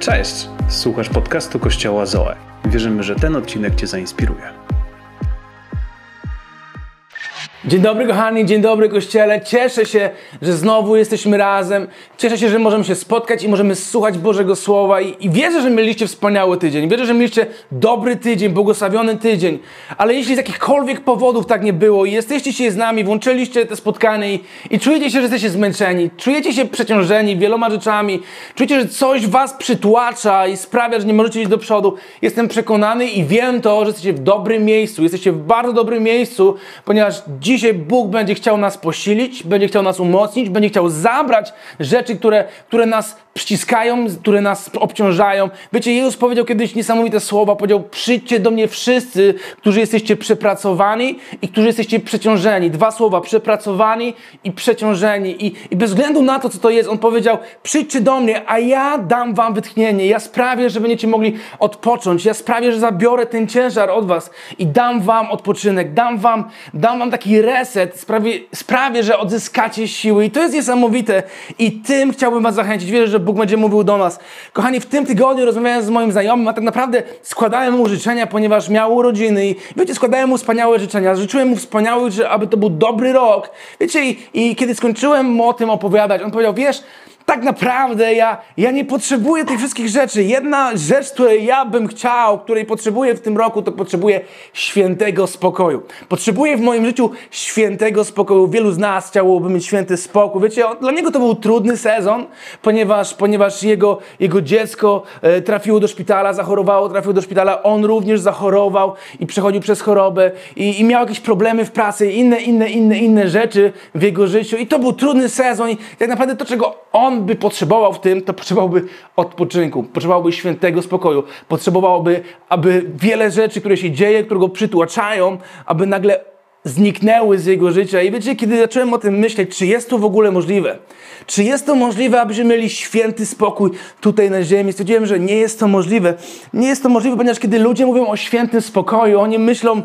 Cześć! Słuchasz podcastu Kościoła Zoe. Wierzymy, że ten odcinek Cię zainspiruje. Dzień dobry kochani, dzień dobry Kościele. Cieszę się, że znowu jesteśmy razem. Cieszę się, że możemy się spotkać i możemy słuchać Bożego Słowa. I, i wierzę, że mieliście wspaniały tydzień. Wierzę, że mieliście dobry tydzień, błogosławiony tydzień. Ale jeśli z jakichkolwiek powodów tak nie było i jesteście się z nami, włączyliście te spotkanie i, i czujecie się, że jesteście zmęczeni, czujecie się przeciążeni wieloma rzeczami, czujecie, że coś was przytłacza i sprawia, że nie możecie iść do przodu, jestem przekonany i wiem to, że jesteście w dobrym miejscu. Jesteście w bardzo dobrym miejscu, ponieważ Dzisiaj Bóg będzie chciał nas posilić, będzie chciał nas umocnić, będzie chciał zabrać rzeczy, które, które nas przyciskają, które nas obciążają. Wiecie, Jezus powiedział kiedyś niesamowite słowa, powiedział przyjdźcie do mnie wszyscy, którzy jesteście przepracowani i którzy jesteście przeciążeni. Dwa słowa, przepracowani i przeciążeni. I, I bez względu na to, co to jest, On powiedział przyjdźcie do mnie, a ja dam wam wytchnienie. Ja sprawię, że będziecie mogli odpocząć. Ja sprawię, że zabiorę ten ciężar od was i dam wam odpoczynek. Dam wam, dam wam taki reset. Sprawię, sprawię, że odzyskacie siły. I to jest niesamowite. I tym chciałbym was zachęcić. Wierzę, że Bóg będzie mówił do nas. Kochani, w tym tygodniu rozmawiałem z moim znajomym, a tak naprawdę składałem mu życzenia, ponieważ miał urodziny i wiecie, składałem mu wspaniałe życzenia. Życzyłem mu wspaniałych, że aby to był dobry rok. Wiecie, i, i kiedy skończyłem mu o tym opowiadać, on powiedział, wiesz, tak naprawdę ja, ja nie potrzebuję tych wszystkich rzeczy. Jedna rzecz, której ja bym chciał, której potrzebuję w tym roku, to potrzebuję świętego spokoju. Potrzebuję w moim życiu świętego spokoju. Wielu z nas chciałoby mieć święty spokój. Wiecie, dla niego to był trudny sezon, ponieważ, ponieważ jego, jego dziecko e, trafiło do szpitala, zachorowało, trafiło do szpitala. On również zachorował i przechodził przez chorobę i, i miał jakieś problemy w pracy, inne, inne, inne, inne rzeczy w jego życiu. I to był trudny sezon i tak naprawdę to, czego on by potrzebował w tym, to potrzebowałby odpoczynku, potrzebowałby świętego spokoju, potrzebowałby, aby wiele rzeczy, które się dzieje, które go przytłaczają, aby nagle zniknęły z jego życia. I wiecie, kiedy zacząłem o tym myśleć, czy jest to w ogóle możliwe? Czy jest to możliwe, abyśmy mieli święty spokój tutaj na ziemi? Stwierdziłem, że nie jest to możliwe. Nie jest to możliwe, ponieważ kiedy ludzie mówią o świętym spokoju, oni myślą,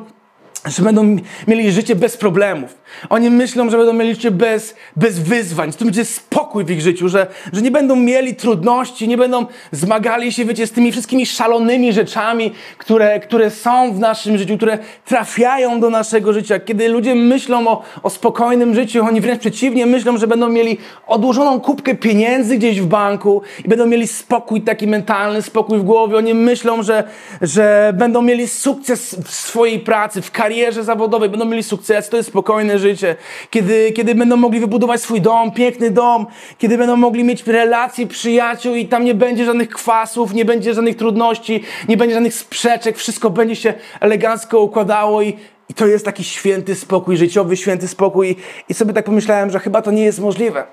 że będą mieli życie bez problemów. Oni myślą, że będą mieli życie bez, bez wyzwań, że to będzie spokój w ich życiu, że, że nie będą mieli trudności, nie będą zmagali się, wiecie, z tymi wszystkimi szalonymi rzeczami, które, które są w naszym życiu, które trafiają do naszego życia. Kiedy ludzie myślą o, o spokojnym życiu, oni wręcz przeciwnie myślą, że będą mieli odłożoną kubkę pieniędzy gdzieś w banku i będą mieli spokój taki mentalny, spokój w głowie. Oni myślą, że, że będą mieli sukces w swojej pracy, w karierze zawodowej, będą mieli sukces, to jest spokojne życie, kiedy, kiedy będą mogli wybudować swój dom, piękny dom, kiedy będą mogli mieć relacje przyjaciół i tam nie będzie żadnych kwasów, nie będzie żadnych trudności, nie będzie żadnych sprzeczek, wszystko będzie się elegancko układało i, i to jest taki święty spokój, życiowy święty spokój. I sobie tak pomyślałem, że chyba to nie jest możliwe.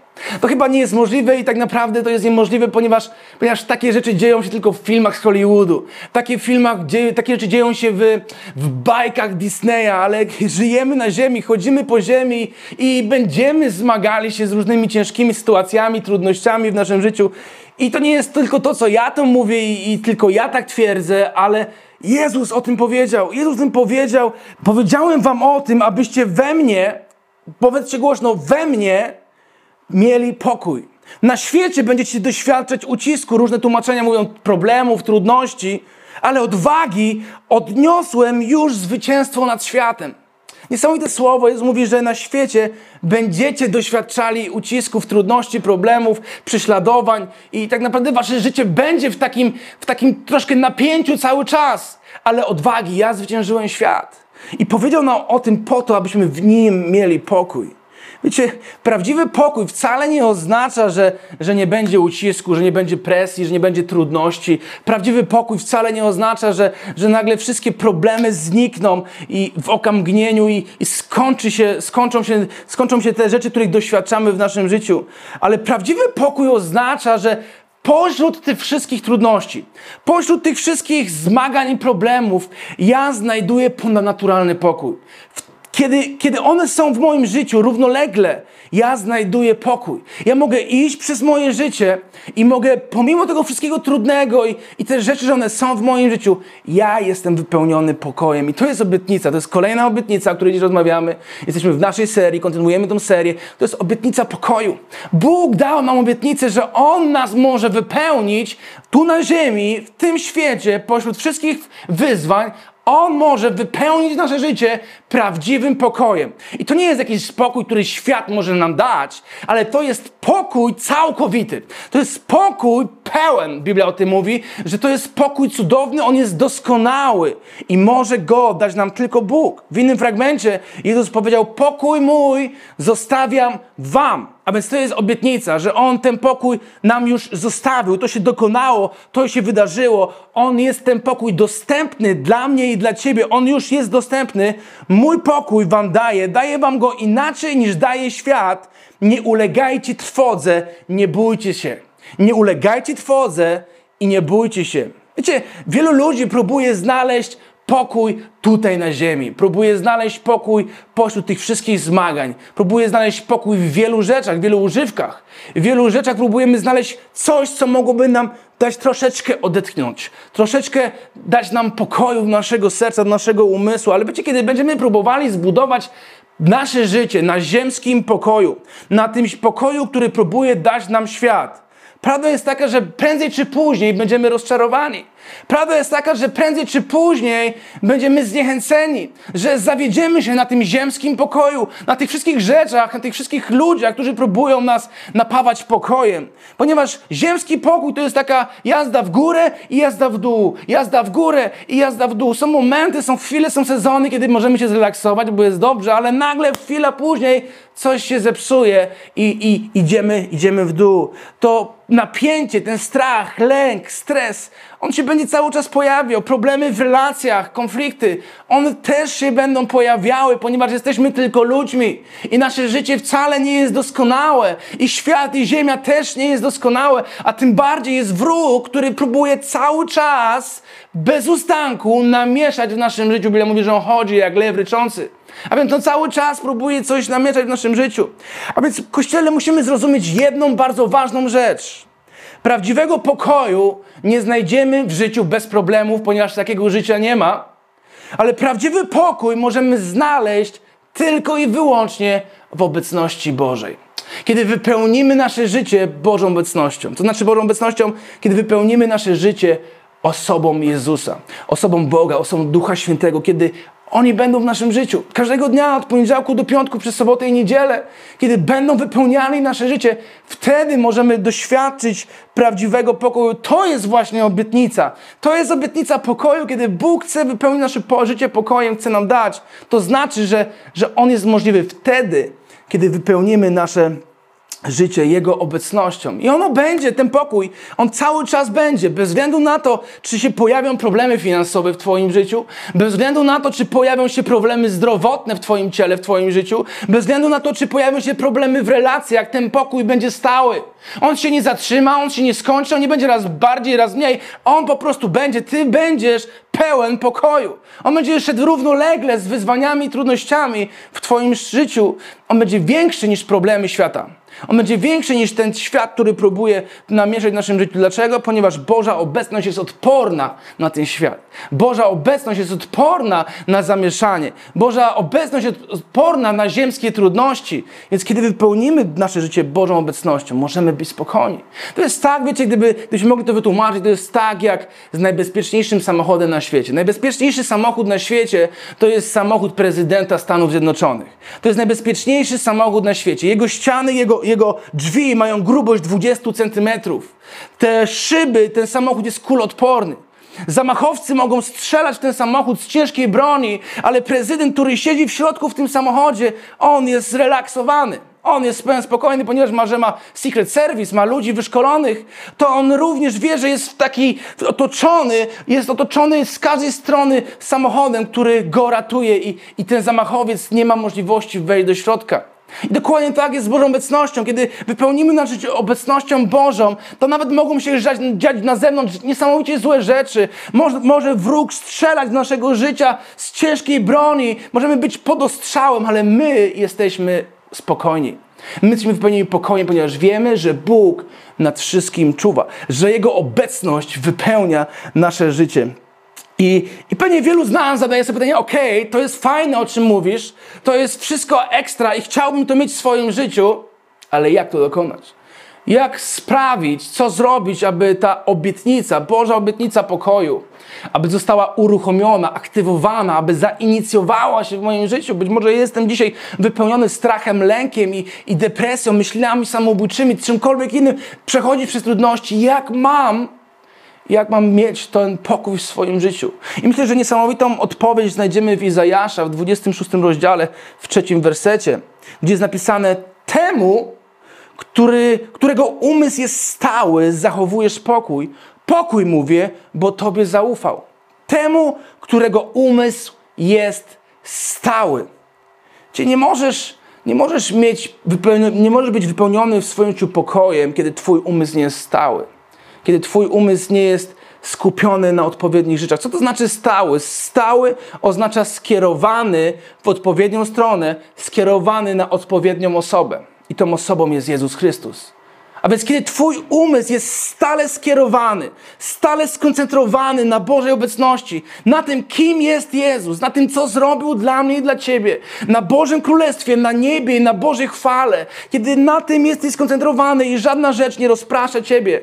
To chyba nie jest możliwe i tak naprawdę to jest niemożliwe, ponieważ, ponieważ takie rzeczy dzieją się tylko w filmach z Hollywoodu. Takie, filmach, takie rzeczy dzieją się w, w bajkach Disneya, ale żyjemy na ziemi, chodzimy po ziemi i będziemy zmagali się z różnymi ciężkimi sytuacjami, trudnościami w naszym życiu. I to nie jest tylko to, co ja to mówię i, i tylko ja tak twierdzę, ale Jezus o tym powiedział. Jezus tym powiedział. Powiedziałem wam o tym, abyście we mnie, powiedzcie głośno, we mnie mieli pokój. Na świecie będziecie doświadczać ucisku. Różne tłumaczenia mówią problemów, trudności, ale odwagi odniosłem już zwycięstwo nad światem. Niesamowite słowo. Jezus mówi, że na świecie będziecie doświadczali ucisków, trudności, problemów, prześladowań i tak naprawdę wasze życie będzie w takim, w takim troszkę napięciu cały czas. Ale odwagi, ja zwyciężyłem świat. I powiedział nam o tym po to, abyśmy w nim mieli pokój. Wiecie, prawdziwy pokój wcale nie oznacza, że, że nie będzie ucisku, że nie będzie presji, że nie będzie trudności. Prawdziwy pokój wcale nie oznacza, że, że nagle wszystkie problemy znikną i w okamgnieniu i, i skończy się, skończą, się, skończą się te rzeczy, których doświadczamy w naszym życiu. Ale prawdziwy pokój oznacza, że Pośród tych wszystkich trudności, pośród tych wszystkich zmagań i problemów, ja znajduję ponadnaturalny pokój. W Kiedy, kiedy one są w moim życiu równolegle, ja znajduję pokój. Ja mogę iść przez moje życie i mogę, pomimo tego wszystkiego trudnego i, i te rzeczy, że one są w moim życiu, ja jestem wypełniony pokojem. I to jest obietnica, to jest kolejna obietnica, o której dziś rozmawiamy. Jesteśmy w naszej serii, kontynuujemy tę serię. To jest obietnica pokoju. Bóg dał nam obietnicę, że On nas może wypełnić tu na ziemi, w tym świecie, pośród wszystkich wyzwań, on może wypełnić nasze życie prawdziwym pokojem. I to nie jest jakiś spokój, który świat może nam dać, ale to jest pokój całkowity. To jest pokój pełen. Biblia o tym mówi, że to jest pokój cudowny, on jest doskonały i może go dać nam tylko Bóg. W innym fragmencie Jezus powiedział: Pokój mój zostawiam wam. A więc to jest obietnica, że On ten pokój nam już zostawił. To się dokonało, to się wydarzyło. On jest ten pokój dostępny dla mnie i dla Ciebie. On już jest dostępny. Mój pokój Wam daję. Daję Wam go inaczej niż daje świat. Nie ulegajcie trwodze, nie bójcie się. Nie ulegajcie trwodze i nie bójcie się. Wiecie, wielu ludzi próbuje znaleźć pokój tutaj na ziemi. Próbuję znaleźć pokój pośród tych wszystkich zmagań. Próbuję znaleźć pokój w wielu rzeczach, w wielu używkach. W wielu rzeczach próbujemy znaleźć coś, co mogłoby nam dać troszeczkę odetchnąć, troszeczkę dać nam pokoju w naszego serca, w naszego umysłu. Ale wiecie, kiedy będziemy próbowali zbudować nasze życie na ziemskim pokoju, na tym pokoju, który próbuje dać nam świat, Prawda jest taka, że prędzej czy później będziemy rozczarowani. Prawda jest taka, że prędzej czy później będziemy zniechęceni, że zawiedziemy się na tym ziemskim pokoju, na tych wszystkich rzeczach, na tych wszystkich ludziach, którzy próbują nas napawać pokojem. Ponieważ ziemski pokój to jest taka jazda w górę i jazda w dół, jazda w górę i jazda w dół. Są momenty, są chwile, są sezony, kiedy możemy się zrelaksować, bo jest dobrze, ale nagle chwila później coś się zepsuje i, i idziemy, idziemy w dół. To napięcie, ten strach, lęk, stres, on się będzie cały czas pojawiał. Problemy w relacjach, konflikty, one też się będą pojawiały, ponieważ jesteśmy tylko ludźmi i nasze życie wcale nie jest doskonałe. I świat, i ziemia też nie jest doskonałe, a tym bardziej jest wróg, który próbuje cały czas bez ustanku namieszać w naszym życiu. Byle mówi, że on chodzi jak lew ryczący. A więc on cały czas próbuje coś namieszać w naszym życiu. A więc w Kościele musimy zrozumieć jedną bardzo ważną rzecz. Prawdziwego pokoju nie znajdziemy w życiu bez problemów, ponieważ takiego życia nie ma. Ale prawdziwy pokój możemy znaleźć tylko i wyłącznie w obecności Bożej. Kiedy wypełnimy nasze życie Bożą obecnością. To znaczy Bożą obecnością, kiedy wypełnimy nasze życie osobą Jezusa, osobą Boga, osobą Ducha Świętego, kiedy oni będą w naszym życiu. Każdego dnia, od poniedziałku do piątku, przez sobotę i niedzielę, kiedy będą wypełniali nasze życie, wtedy możemy doświadczyć prawdziwego pokoju. To jest właśnie obietnica. To jest obietnica pokoju, kiedy Bóg chce wypełnić nasze życie pokojem, chce nam dać. To znaczy, że, że On jest możliwy wtedy, kiedy wypełnimy nasze życie Jego obecnością. I ono będzie, ten pokój, on cały czas będzie, bez względu na to, czy się pojawią problemy finansowe w Twoim życiu, bez względu na to, czy pojawią się problemy zdrowotne w Twoim ciele, w Twoim życiu, bez względu na to, czy pojawią się problemy w relacjach, ten pokój będzie stały. On się nie zatrzyma, on się nie skończy, on nie będzie raz bardziej, raz mniej. On po prostu będzie, Ty będziesz pełen pokoju. On będzie szedł równolegle z wyzwaniami trudnościami w Twoim życiu. On będzie większy niż problemy świata. On będzie większy niż ten świat, który próbuje namieszać w naszym życiu. Dlaczego? Ponieważ Boża obecność jest odporna na ten świat. Boża obecność jest odporna na zamieszanie. Boża obecność jest odporna na ziemskie trudności. Więc kiedy wypełnimy nasze życie Bożą obecnością, możemy być spokojni. To jest tak, wiecie, gdyby, gdybyśmy mogli to wytłumaczyć, to jest tak jak z najbezpieczniejszym samochodem na świecie. Najbezpieczniejszy samochód na świecie to jest samochód prezydenta Stanów Zjednoczonych. To jest najbezpieczniejszy samochód na świecie. Jego ściany, jego jego, drzwi mają grubość 20 centymetrów. Te szyby, ten samochód jest kulodporny. Zamachowcy mogą strzelać w ten samochód z ciężkiej broni, ale prezydent, który siedzi w środku w tym samochodzie, on jest zrelaksowany. On jest spokojny, ponieważ ma, że ma Secret Service, ma ludzi wyszkolonych, to on również wie, że jest taki otoczony, jest otoczony z każdej strony samochodem, który go ratuje i, i ten zamachowiec nie ma możliwości wejść do środka. I dokładnie tak jest z Bożą obecnością. Kiedy wypełnimy nasze życie obecnością Bożą, to nawet mogą się dziać, dziać na zewnątrz niesamowicie złe rzeczy. Może, może wróg strzelać z naszego życia z ciężkiej broni. Możemy być pod ostrzałem, ale my jesteśmy spokojni. My jesteśmy wypełnieni pokojem, ponieważ wiemy, że Bóg nad wszystkim czuwa, że Jego obecność wypełnia nasze życie. I, I pewnie wielu z nas zadaje sobie pytanie, okej, okay, to jest fajne, o czym mówisz, to jest wszystko ekstra i chciałbym to mieć w swoim życiu, ale jak to dokonać? Jak sprawić, co zrobić, aby ta obietnica, Boża obietnica pokoju, aby została uruchomiona, aktywowana, aby zainicjowała się w moim życiu. Być może jestem dzisiaj wypełniony strachem, lękiem i, i depresją, myślami samobójczymi, czymkolwiek innym, przechodzić przez trudności. Jak mam jak mam mieć ten pokój w swoim życiu. I myślę, że niesamowitą odpowiedź znajdziemy w Izajasza w 26 rozdziale, w trzecim wersecie, gdzie jest napisane temu, który, którego umysł jest stały, zachowujesz pokój. Pokój mówię, bo Tobie zaufał. Temu, którego umysł jest stały. Czyli nie możesz, nie możesz, mieć, nie możesz być wypełniony w swoim życiu pokojem, kiedy Twój umysł nie jest stały kiedy Twój umysł nie jest skupiony na odpowiednich rzeczach. Co to znaczy stały? Stały oznacza skierowany w odpowiednią stronę, skierowany na odpowiednią osobę. I tą osobą jest Jezus Chrystus. A więc kiedy Twój umysł jest stale skierowany, stale skoncentrowany na Bożej obecności, na tym, kim jest Jezus, na tym, co zrobił dla mnie i dla Ciebie, na Bożym Królestwie, na niebie i na Bożej chwale, kiedy na tym jesteś skoncentrowany i żadna rzecz nie rozprasza Ciebie,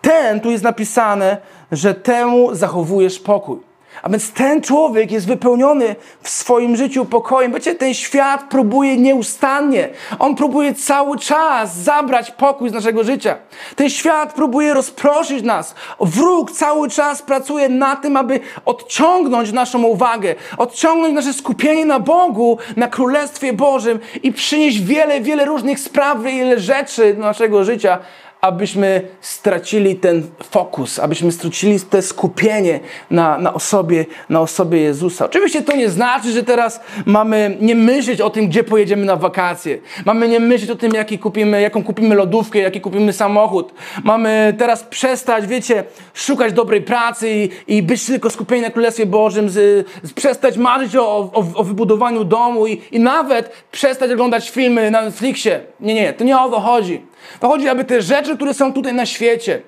ten, tu jest napisane, że temu zachowujesz pokój. A więc ten człowiek jest wypełniony w swoim życiu pokojem. Wiecie, ten świat próbuje nieustannie. On próbuje cały czas zabrać pokój z naszego życia. Ten świat próbuje rozproszyć nas. Wróg cały czas pracuje na tym, aby odciągnąć naszą uwagę, odciągnąć nasze skupienie na Bogu, na Królestwie Bożym i przynieść wiele, wiele różnych spraw, wiele rzeczy do naszego życia, abyśmy stracili ten fokus, abyśmy stracili te skupienie na, na, osobie, na osobie Jezusa. Oczywiście to nie znaczy, że teraz mamy nie myśleć o tym, gdzie pojedziemy na wakacje. Mamy nie myśleć o tym, jaki kupimy, jaką kupimy lodówkę, jaki kupimy samochód. Mamy teraz przestać, wiecie, szukać dobrej pracy i, i być tylko skupieni na Królestwie Bożym, z, z przestać marzyć o, o, o wybudowaniu domu i, i nawet przestać oglądać filmy na Netflixie. Nie, nie, to nie o to chodzi. To chodzi, aby te rzeczy, które są tutaj na świecie,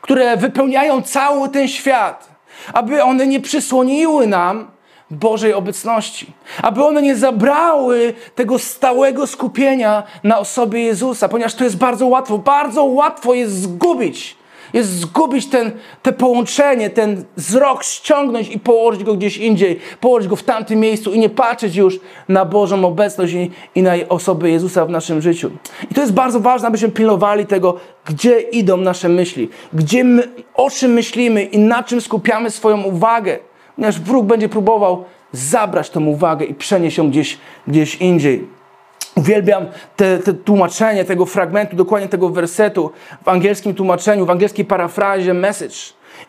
które wypełniają cały ten świat, aby one nie przysłoniły nam Bożej obecności, aby one nie zabrały tego stałego skupienia na osobie Jezusa, ponieważ to jest bardzo łatwo, bardzo łatwo jest zgubić jest zgubić ten, te połączenie, ten wzrok, ściągnąć i położyć go gdzieś indziej, położyć go w tamtym miejscu i nie patrzeć już na Bożą obecność i, i na osobę Jezusa w naszym życiu. I to jest bardzo ważne, abyśmy pilnowali tego, gdzie idą nasze myśli, gdzie my, o czym myślimy i na czym skupiamy swoją uwagę. Ponieważ wróg będzie próbował zabrać tą uwagę i przenieść ją gdzieś, gdzieś indziej. Uwielbiam te, te, tłumaczenie tego fragmentu, dokładnie tego wersetu w angielskim tłumaczeniu, w angielskiej parafrazie message.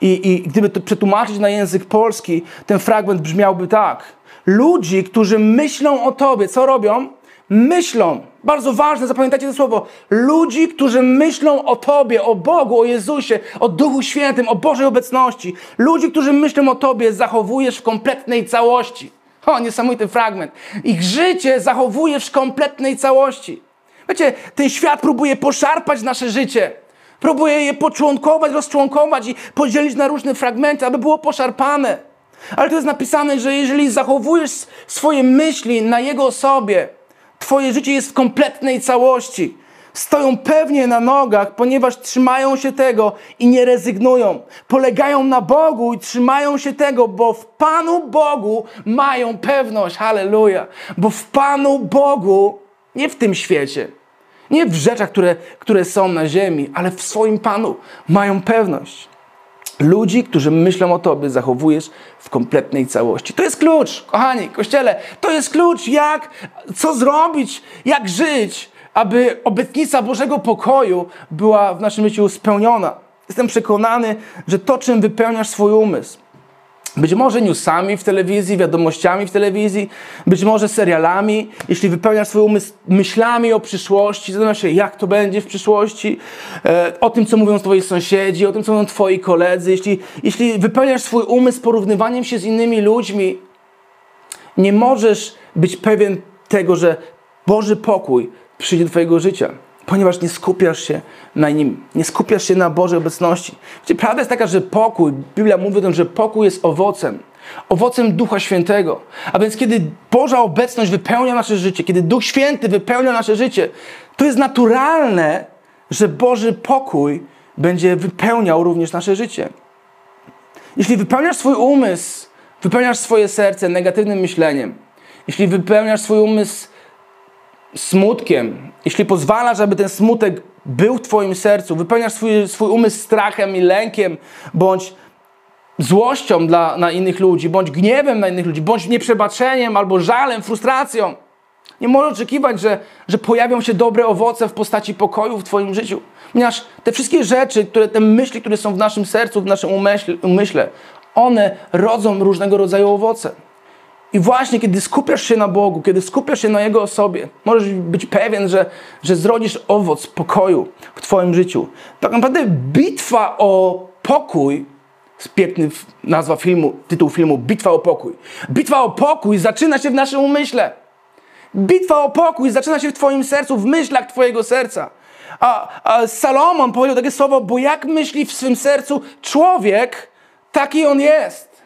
I, I gdyby to przetłumaczyć na język polski, ten fragment brzmiałby tak. Ludzi, którzy myślą o Tobie, co robią? Myślą. Bardzo ważne, zapamiętajcie to słowo. Ludzi, którzy myślą o Tobie, o Bogu, o Jezusie, o Duchu Świętym, o Bożej obecności. Ludzi, którzy myślą o Tobie, zachowujesz w kompletnej całości. O, niesamowity fragment. Ich życie zachowujesz w kompletnej całości. Wiecie, ten świat próbuje poszarpać nasze życie. Próbuje je poczłonkować, rozczłonkować i podzielić na różne fragmenty, aby było poszarpane. Ale to jest napisane, że jeżeli zachowujesz swoje myśli na Jego osobie, Twoje życie jest w kompletnej całości stoją pewnie na nogach, ponieważ trzymają się tego i nie rezygnują. Polegają na Bogu i trzymają się tego, bo w Panu Bogu mają pewność. Halleluja. Bo w Panu Bogu, nie w tym świecie, nie w rzeczach, które, które są na ziemi, ale w swoim Panu mają pewność. Ludzi, którzy myślą o Tobie, zachowujesz w kompletnej całości. To jest klucz, kochani, kościele. To jest klucz, jak, co zrobić, jak żyć, aby obietnica Bożego pokoju była w naszym życiu spełniona. Jestem przekonany, że to, czym wypełniasz swój umysł, Być może newsami w telewizji, wiadomościami w telewizji, być może serialami. Jeśli wypełniasz swój umysł myślami o przyszłości, zastanawiasz się, jak to będzie w przyszłości, e, o tym, co mówią twoi sąsiedzi, o tym, co mówią twoi koledzy. Jeśli, jeśli wypełniasz swój umysł porównywaniem się z innymi ludźmi, nie możesz być pewien tego, że Boży pokój przyjdzie do twojego życia ponieważ nie skupiasz się na nim, nie skupiasz się na Bożej obecności. Wiecie, prawda jest taka, że pokój, Biblia mówi o tym, że pokój jest owocem, owocem Ducha Świętego. A więc kiedy Boża obecność wypełnia nasze życie, kiedy Duch Święty wypełnia nasze życie, to jest naturalne, że Boży pokój będzie wypełniał również nasze życie. Jeśli wypełniasz swój umysł, wypełniasz swoje serce negatywnym myśleniem, jeśli wypełniasz swój umysł smutkiem, jeśli pozwalasz, aby ten smutek był w Twoim sercu, wypełniasz swój, swój umysł strachem i lękiem, bądź złością dla, na innych ludzi, bądź gniewem na innych ludzi, bądź nieprzebaczeniem albo żalem, frustracją, nie możesz oczekiwać, że, że pojawią się dobre owoce w postaci pokoju w Twoim życiu. Ponieważ te wszystkie rzeczy, które, te myśli, które są w naszym sercu, w naszym umyśle, umyśle one rodzą różnego rodzaju owoce. I właśnie kiedy skupiasz się na Bogu, kiedy skupiasz się na Jego osobie, możesz być pewien, że, że zrodzisz owoc pokoju w Twoim życiu. Tak naprawdę bitwa o pokój, piękny nazwa filmu, tytuł filmu, Bitwa o pokój. Bitwa o pokój zaczyna się w naszym umyśle. Bitwa o pokój zaczyna się w Twoim sercu, w myślach Twojego serca. A, a Salomon powiedział takie słowo, bo jak myśli w swym sercu człowiek, taki on jest.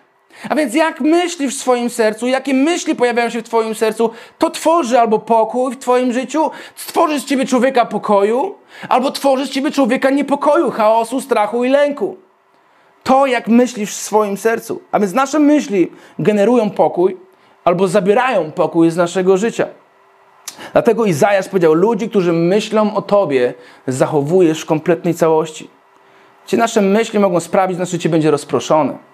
A więc jak myślisz w swoim sercu, jakie myśli pojawiają się w Twoim sercu, to tworzy albo pokój w Twoim życiu, stworzy z Ciebie człowieka pokoju, albo tworzy z Ciebie człowieka niepokoju, chaosu, strachu i lęku. To, jak myślisz w swoim sercu. A więc nasze myśli generują pokój, albo zabierają pokój z naszego życia. Dlatego Izajasz powiedział: Ludzi, którzy myślą o Tobie, zachowujesz w kompletnej całości. Ci nasze myśli mogą sprawić, że nasze życie będzie rozproszone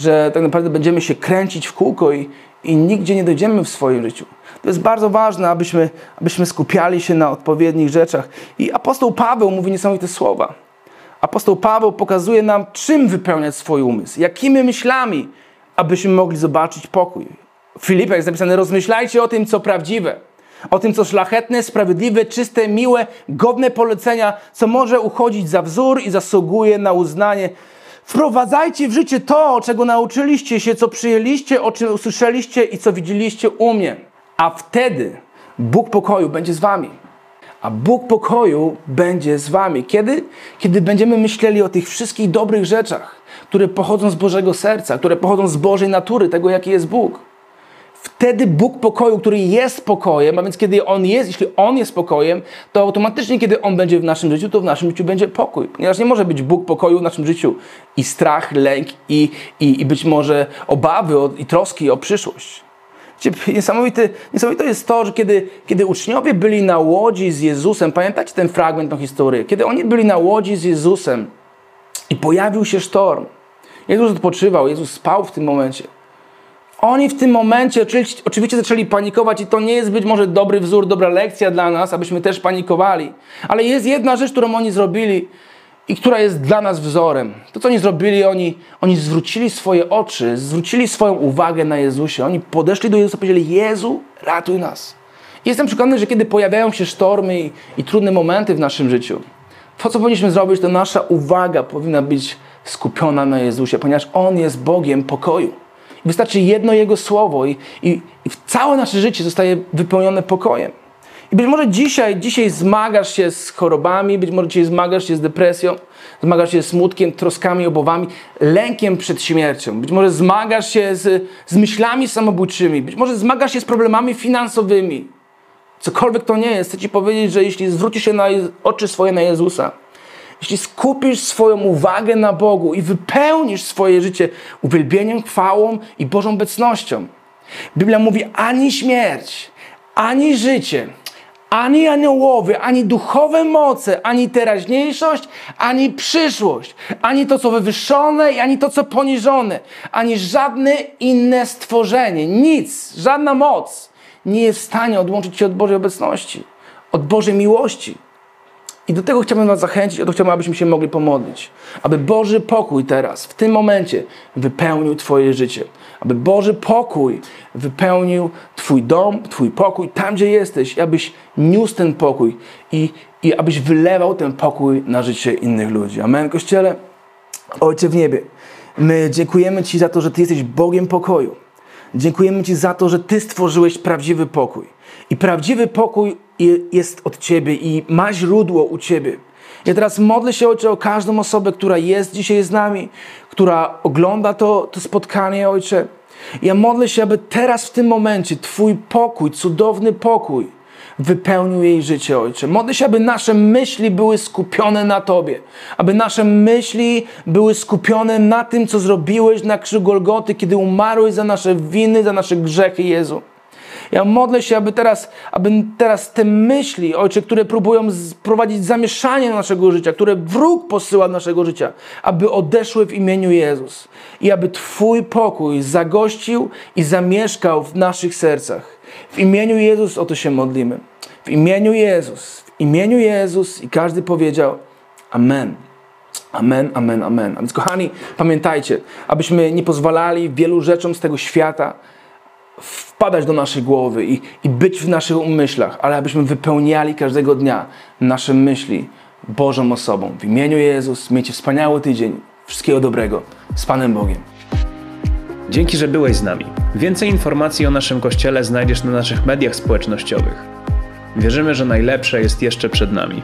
że tak naprawdę będziemy się kręcić w kółko i, i nigdzie nie dojdziemy w swoim życiu. To jest bardzo ważne, abyśmy, abyśmy skupiali się na odpowiednich rzeczach. I apostoł Paweł mówi niesamowite słowa. Apostoł Paweł pokazuje nam, czym wypełniać swój umysł, jakimi myślami, abyśmy mogli zobaczyć pokój. W Filipach jest napisane: rozmyślajcie o tym, co prawdziwe, o tym, co szlachetne, sprawiedliwe, czyste, miłe, godne polecenia, co może uchodzić za wzór i zasługuje na uznanie. Wprowadzajcie w życie to, czego nauczyliście się, co przyjęliście, o czym usłyszeliście i co widzieliście u mnie. A wtedy Bóg pokoju będzie z wami. A Bóg pokoju będzie z wami. Kiedy? Kiedy będziemy myśleli o tych wszystkich dobrych rzeczach, które pochodzą z Bożego serca, które pochodzą z Bożej natury, tego jaki jest Bóg. Wtedy Bóg pokoju, który jest pokojem, a więc kiedy On jest, jeśli On jest pokojem, to automatycznie, kiedy On będzie w naszym życiu, to w naszym życiu będzie pokój. Ponieważ nie może być Bóg pokoju w naszym życiu i strach, lęk i, i, i być może obawy o, i troski o przyszłość. Niesamowite, niesamowite jest to, że kiedy, kiedy uczniowie byli na łodzi z Jezusem, pamiętacie ten fragment, tą historię? Kiedy oni byli na łodzi z Jezusem i pojawił się sztorm, Jezus odpoczywał, Jezus spał w tym momencie. Oni w tym momencie oczywiście zaczęli panikować i to nie jest być może dobry wzór, dobra lekcja dla nas, abyśmy też panikowali. Ale jest jedna rzecz, którą oni zrobili i która jest dla nas wzorem. To, co oni zrobili, oni, oni zwrócili swoje oczy, zwrócili swoją uwagę na Jezusie. Oni podeszli do Jezusa i powiedzieli, Jezu, ratuj nas. Jestem przekonany, że kiedy pojawiają się sztormy i, i trudne momenty w naszym życiu, to, co powinniśmy zrobić, to nasza uwaga powinna być skupiona na Jezusie, ponieważ On jest Bogiem pokoju. Wystarczy jedno Jego słowo i, i, i całe nasze życie zostaje wypełnione pokojem. I być może dzisiaj, dzisiaj zmagasz się z chorobami, być może dzisiaj zmagasz się z depresją, zmagasz się z smutkiem, troskami, obowami, lękiem przed śmiercią. Być może zmagasz się z, z myślami samobójczymi, być może zmagasz się z problemami finansowymi. Cokolwiek to nie jest, chcę Ci powiedzieć, że jeśli zwrócisz się na oczy swoje na Jezusa, jeśli skupisz swoją uwagę na Bogu i wypełnisz swoje życie uwielbieniem, chwałą i Bożą obecnością, Biblia mówi ani śmierć, ani życie, ani aniołowie, ani duchowe moce, ani teraźniejszość, ani przyszłość, ani to, co wywyższone, i ani to, co poniżone, ani żadne inne stworzenie, nic, żadna moc nie jest w stanie odłączyć cię od Bożej obecności, od Bożej miłości. I do tego chciałbym Was zachęcić, o to chciałbym, abyśmy się mogli pomodlić. Aby Boży pokój teraz, w tym momencie, wypełnił Twoje życie. Aby Boży pokój wypełnił Twój dom, Twój pokój, tam gdzie jesteś, i abyś niósł ten pokój i, i abyś wylewał ten pokój na życie innych ludzi. Amen, Kościele? Ojcze w niebie, my dziękujemy Ci za to, że Ty jesteś Bogiem pokoju. Dziękujemy Ci za to, że Ty stworzyłeś prawdziwy pokój. I prawdziwy pokój je- jest od Ciebie i ma źródło u Ciebie. Ja teraz modlę się, Ojcze, o każdą osobę, która jest dzisiaj z nami, która ogląda to, to spotkanie, Ojcze. Ja modlę się, aby teraz w tym momencie Twój pokój, cudowny pokój, wypełnił jej życie, Ojcze. Modlę się, aby nasze myśli były skupione na Tobie. Aby nasze myśli były skupione na tym, co zrobiłeś na krzyżu Golgoty, kiedy umarłeś za nasze winy, za nasze grzechy, Jezu. Ja modlę się, aby teraz, aby teraz te myśli, Ojcze, które próbują prowadzić zamieszanie do naszego życia, które wróg posyła do naszego życia, aby odeszły w imieniu Jezus. I aby Twój pokój zagościł i zamieszkał w naszych sercach. W imieniu Jezus o to się modlimy. W imieniu Jezus. W imieniu Jezus. I każdy powiedział Amen. Amen, amen, amen. A więc kochani, pamiętajcie, abyśmy nie pozwalali wielu rzeczom z tego świata wpadać do naszej głowy i, i być w naszych umyślach, ale abyśmy wypełniali każdego dnia nasze myśli Bożą osobą. W imieniu Jezus, miejcie wspaniały tydzień. Wszystkiego dobrego. Z Panem Bogiem. Dzięki, że byłeś z nami. Więcej informacji o naszym kościele znajdziesz na naszych mediach społecznościowych. Wierzymy, że najlepsze jest jeszcze przed nami.